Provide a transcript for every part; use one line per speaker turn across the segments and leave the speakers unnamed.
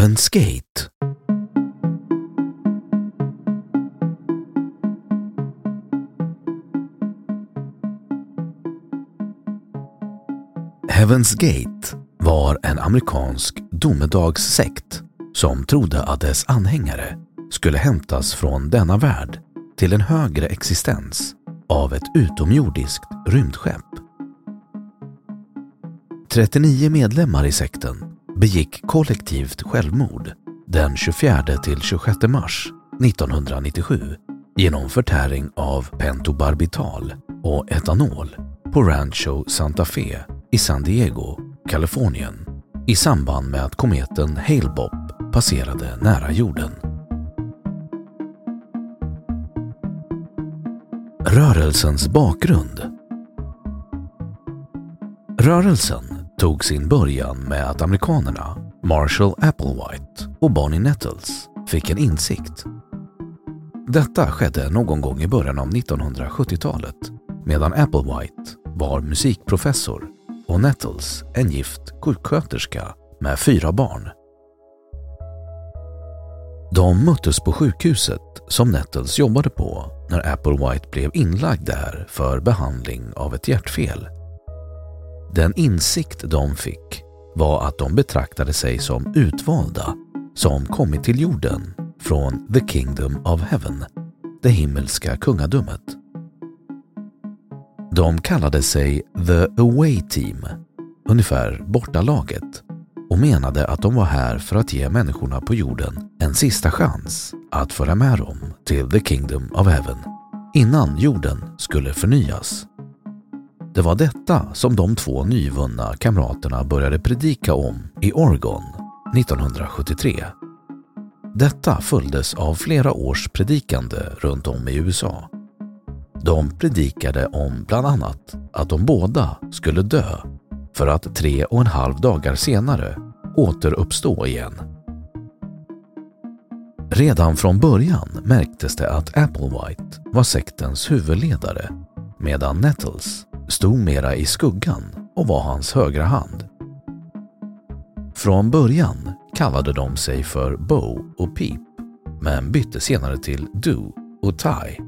Heaven's Gate Heaven's Gate var en amerikansk domedagssekt som trodde att dess anhängare skulle hämtas från denna värld till en högre existens av ett utomjordiskt rymdskepp. 39 medlemmar i sekten begick kollektivt självmord den 24-26 mars 1997 genom förtäring av pentobarbital och etanol på Rancho Santa Fe i San Diego, Kalifornien i samband med att kometen Hale-Bopp passerade nära jorden. Rörelsens bakgrund Rörelsen tog sin början med att amerikanerna Marshall Applewhite och Bonnie Nettles fick en insikt. Detta skedde någon gång i början av 1970-talet medan Applewhite var musikprofessor och Nettles en gift sjuksköterska med fyra barn. De möttes på sjukhuset som Nettles jobbade på när Applewhite blev inlagd där för behandling av ett hjärtfel. Den insikt de fick var att de betraktade sig som utvalda som kommit till jorden från the kingdom of heaven, det himmelska kungadömet. De kallade sig the away team, ungefär bortalaget och menade att de var här för att ge människorna på jorden en sista chans att föra med dem till the kingdom of heaven innan jorden skulle förnyas. Det var detta som de två nyvunna kamraterna började predika om i Oregon 1973. Detta följdes av flera års predikande runt om i USA. De predikade om bland annat att de båda skulle dö för att tre och en halv dagar senare återuppstå igen. Redan från början märktes det att Applewhite var sektens huvudledare medan Nettles stod mera i skuggan och var hans högra hand. Från början kallade de sig för Bo och Peep men bytte senare till Do och Tai.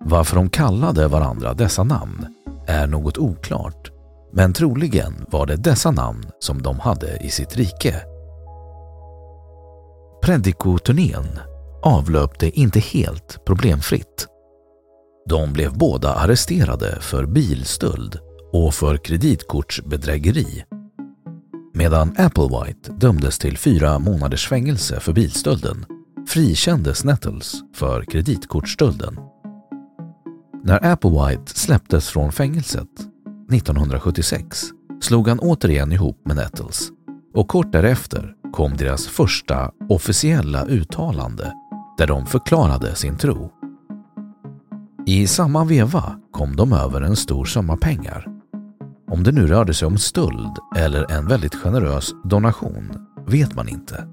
Varför de kallade varandra dessa namn är något oklart men troligen var det dessa namn som de hade i sitt rike. Predikoturnén avlöpte inte helt problemfritt. De blev båda arresterade för bilstöld och för kreditkortsbedrägeri. Medan Applewhite dömdes till fyra månaders fängelse för bilstölden frikändes Nettles för kreditkortsstölden. När Applewhite släpptes från fängelset 1976 slog han återigen ihop med Nettles och kort därefter kom deras första officiella uttalande där de förklarade sin tro. I samma veva kom de över en stor summa pengar. Om det nu rörde sig om stöld eller en väldigt generös donation vet man inte.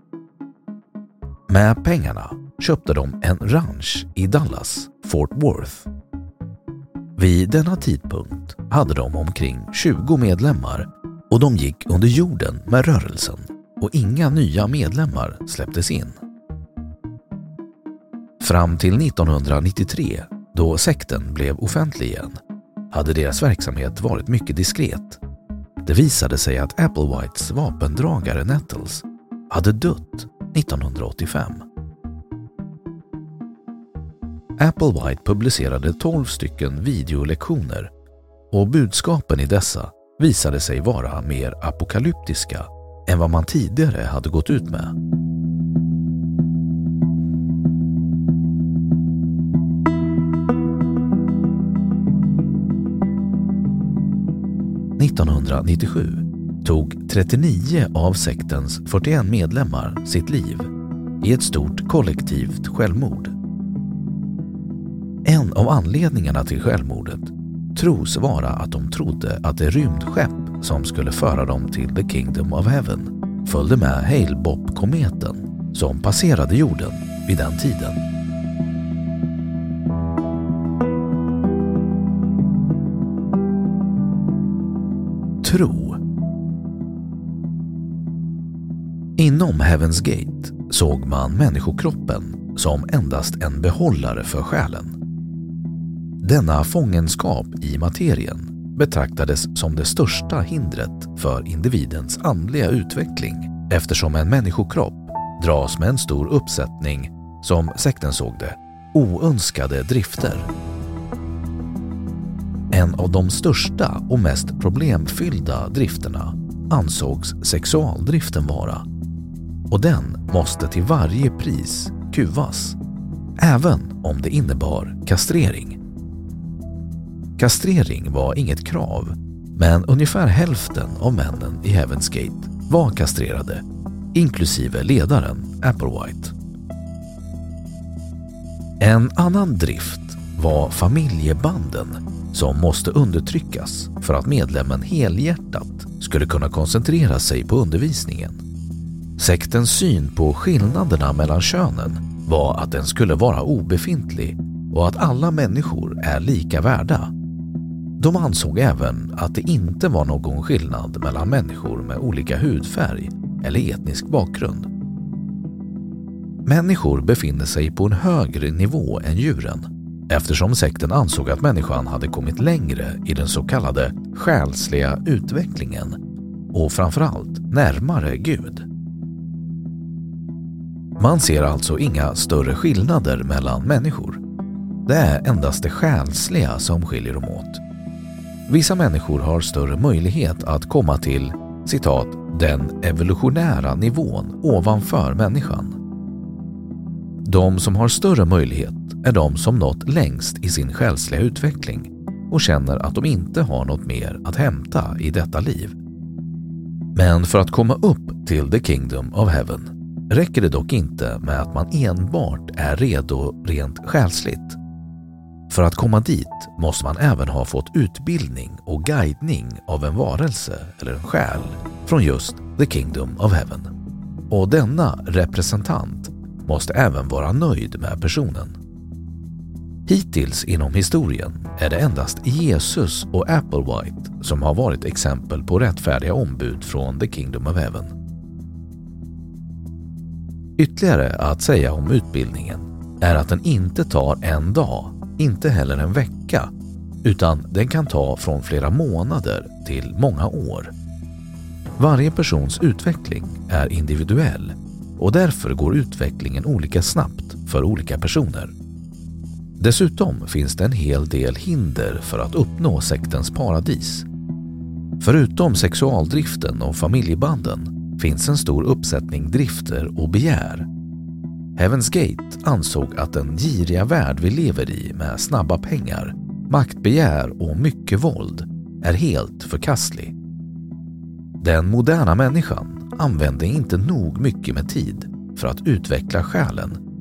Med pengarna köpte de en ranch i Dallas, Fort Worth. Vid denna tidpunkt hade de omkring 20 medlemmar och de gick under jorden med rörelsen och inga nya medlemmar släpptes in. Fram till 1993, då sekten blev offentlig igen, hade deras verksamhet varit mycket diskret. Det visade sig att Applewhites vapendragare Nettles hade dött 1985. Applewhite publicerade 12 stycken videolektioner och budskapen i dessa visade sig vara mer apokalyptiska än vad man tidigare hade gått ut med. –1997 tog 39 av sektens 41 medlemmar sitt liv i ett stort kollektivt självmord. En av anledningarna till självmordet tros vara att de trodde att det rymdskepp som skulle föra dem till the Kingdom of Heaven följde med Hale-Bopp-kometen som passerade jorden vid den tiden. Tro Inom Heaven's Gate såg man människokroppen som endast en behållare för själen. Denna fångenskap i materien betraktades som det största hindret för individens andliga utveckling eftersom en människokropp dras med en stor uppsättning, som sekten såg det, oönskade drifter. En av de största och mest problemfyllda drifterna ansågs sexualdriften vara och den måste till varje pris kuvas, även om det innebar kastrering. Kastrering var inget krav, men ungefär hälften av männen i Heaven's Gate var kastrerade, inklusive ledaren Applewhite. En annan drift var familjebanden som måste undertryckas för att medlemmen helhjärtat skulle kunna koncentrera sig på undervisningen. Sektens syn på skillnaderna mellan könen var att den skulle vara obefintlig och att alla människor är lika värda de ansåg även att det inte var någon skillnad mellan människor med olika hudfärg eller etnisk bakgrund. Människor befinner sig på en högre nivå än djuren eftersom sekten ansåg att människan hade kommit längre i den så kallade själsliga utvecklingen och framförallt närmare Gud. Man ser alltså inga större skillnader mellan människor. Det är endast det själsliga som skiljer dem åt. Vissa människor har större möjlighet att komma till citat, den evolutionära nivån ovanför människan. De som har större möjlighet är de som nått längst i sin själsliga utveckling och känner att de inte har något mer att hämta i detta liv. Men för att komma upp till the Kingdom of Heaven räcker det dock inte med att man enbart är redo rent själsligt för att komma dit måste man även ha fått utbildning och guidning av en varelse eller en själ från just the Kingdom of Heaven. Och denna representant måste även vara nöjd med personen. Hittills inom historien är det endast Jesus och Applewhite som har varit exempel på rättfärdiga ombud från the Kingdom of Heaven. Ytterligare att säga om utbildningen är att den inte tar en dag inte heller en vecka, utan den kan ta från flera månader till många år. Varje persons utveckling är individuell och därför går utvecklingen olika snabbt för olika personer. Dessutom finns det en hel del hinder för att uppnå sektens paradis. Förutom sexualdriften och familjebanden finns en stor uppsättning drifter och begär Heaven's Gate ansåg att den giriga värld vi lever i med snabba pengar, maktbegär och mycket våld är helt förkastlig. Den moderna människan använde inte nog mycket med tid för att utveckla själen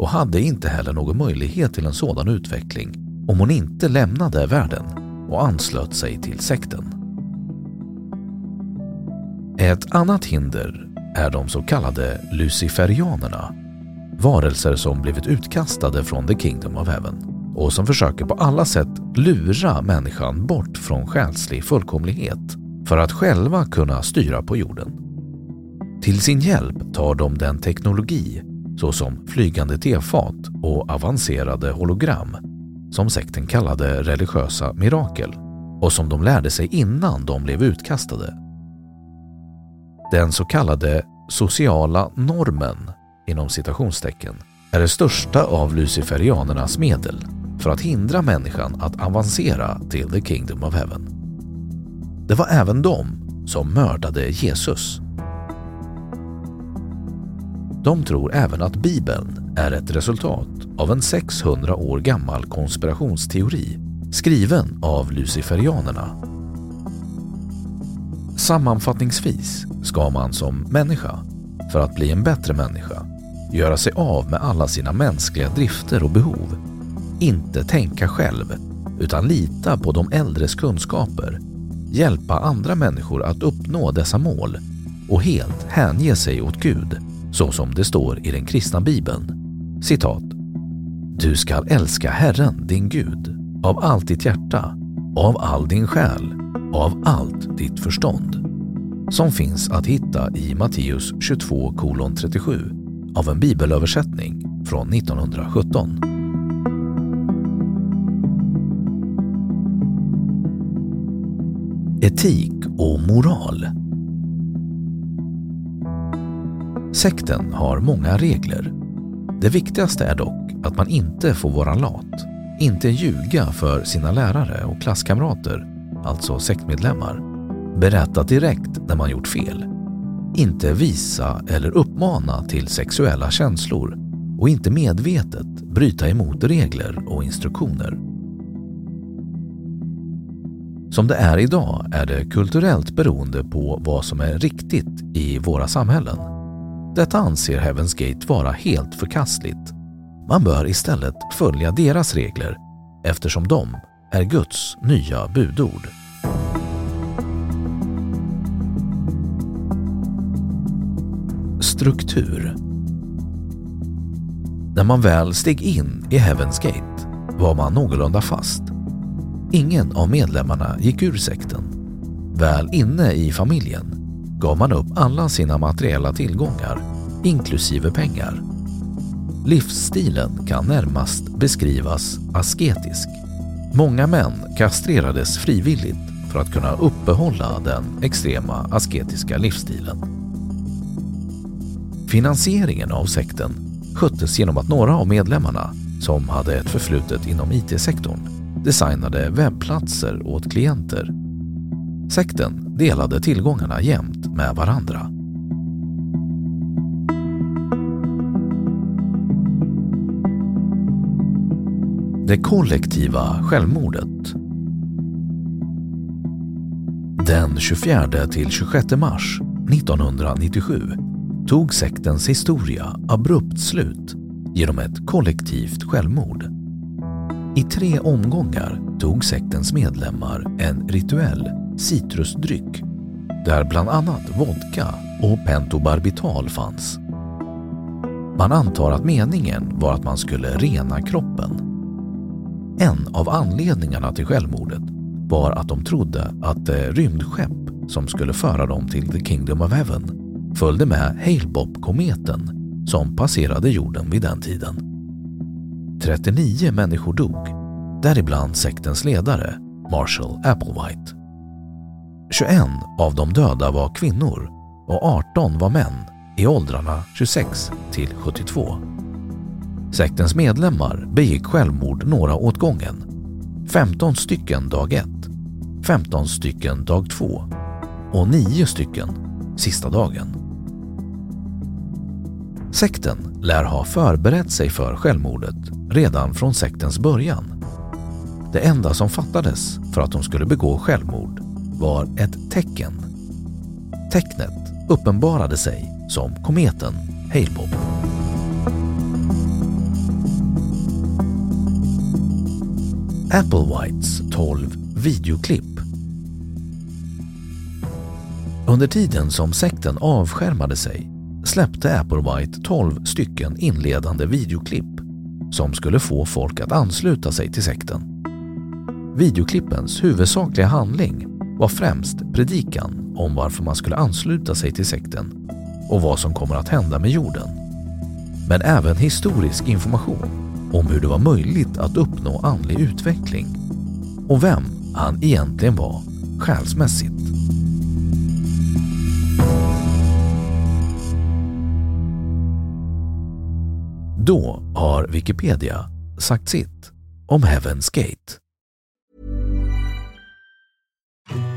och hade inte heller någon möjlighet till en sådan utveckling om hon inte lämnade världen och anslöt sig till sekten. Ett annat hinder är de så kallade luciferianerna, varelser som blivit utkastade från the kingdom of heaven och som försöker på alla sätt lura människan bort från själslig fullkomlighet för att själva kunna styra på jorden. Till sin hjälp tar de den teknologi såsom flygande tefat och avancerade hologram som sekten kallade religiösa mirakel och som de lärde sig innan de blev utkastade. Den så kallade sociala normen inom citationstecken är det största av luciferianernas medel för att hindra människan att avancera till the kingdom of heaven. Det var även de som mördade Jesus. De tror även att Bibeln är ett resultat av en 600 år gammal konspirationsteori skriven av luciferianerna. Sammanfattningsvis ska man som människa, för att bli en bättre människa, göra sig av med alla sina mänskliga drifter och behov. Inte tänka själv, utan lita på de äldres kunskaper, hjälpa andra människor att uppnå dessa mål och helt hänge sig åt Gud, så som det står i den kristna bibeln. Citat. Du skall älska Herren, din Gud, av allt ditt hjärta, av all din själ av allt ditt förstånd. Som finns att hitta i Matteus 22.37 av en bibelöversättning från 1917. Etik och moral Sekten har många regler. Det viktigaste är dock att man inte får vara lat, inte ljuga för sina lärare och klasskamrater, alltså sektmedlemmar, berätta direkt när man gjort fel, inte visa eller uppmana till sexuella känslor och inte medvetet bryta emot regler och instruktioner. Som det är idag är det kulturellt beroende på vad som är riktigt i våra samhällen. Detta anser Heaven's Gate vara helt förkastligt. Man bör istället följa deras regler eftersom de är Guds nya budord. Struktur När man väl steg in i Heaven's Gate var man någorlunda fast. Ingen av medlemmarna gick ur sekten. Väl inne i familjen gav man upp alla sina materiella tillgångar, inklusive pengar. Livsstilen kan närmast beskrivas asketisk. Många män kastrerades frivilligt för att kunna uppehålla den extrema asketiska livsstilen. Finansieringen av sekten sköttes genom att några av medlemmarna, som hade ett förflutet inom IT-sektorn, designade webbplatser åt klienter. Sekten delade tillgångarna jämnt med varandra. Det kollektiva självmordet. Den 24 till 26 mars 1997 tog sektens historia abrupt slut genom ett kollektivt självmord. I tre omgångar tog sektens medlemmar en rituell citrusdryck där bland annat vodka och pentobarbital fanns. Man antar att meningen var att man skulle rena kroppen. En av anledningarna till självmordet var att de trodde att det rymdskepp som skulle föra dem till the Kingdom of Heaven följde med Hale-Bopp-kometen som passerade jorden vid den tiden. 39 människor dog, däribland sektens ledare Marshall Applewhite. 21 av de döda var kvinnor och 18 var män i åldrarna 26 till 72. Sektens medlemmar begick självmord några åt gången. 15 stycken dag 1, 15 stycken dag 2 och 9 stycken sista dagen. Sekten lär ha förberett sig för självmordet redan från sektens början. Det enda som fattades för att de skulle begå självmord var ett tecken. Tecknet uppenbarade sig som kometen Hale-Bopp. Applewhites 12 videoklipp Under tiden som sekten avskärmade sig släppte Applewhite 12 stycken inledande videoklipp som skulle få folk att ansluta sig till sekten. Videoklippens huvudsakliga handling var främst predikan om varför man skulle ansluta sig till sekten och vad som kommer att hända med jorden. Men även historisk information om hur det var möjligt att uppnå andlig utveckling och vem han egentligen var själsmässigt. Då har Wikipedia sagt sitt om Heaven's Gate.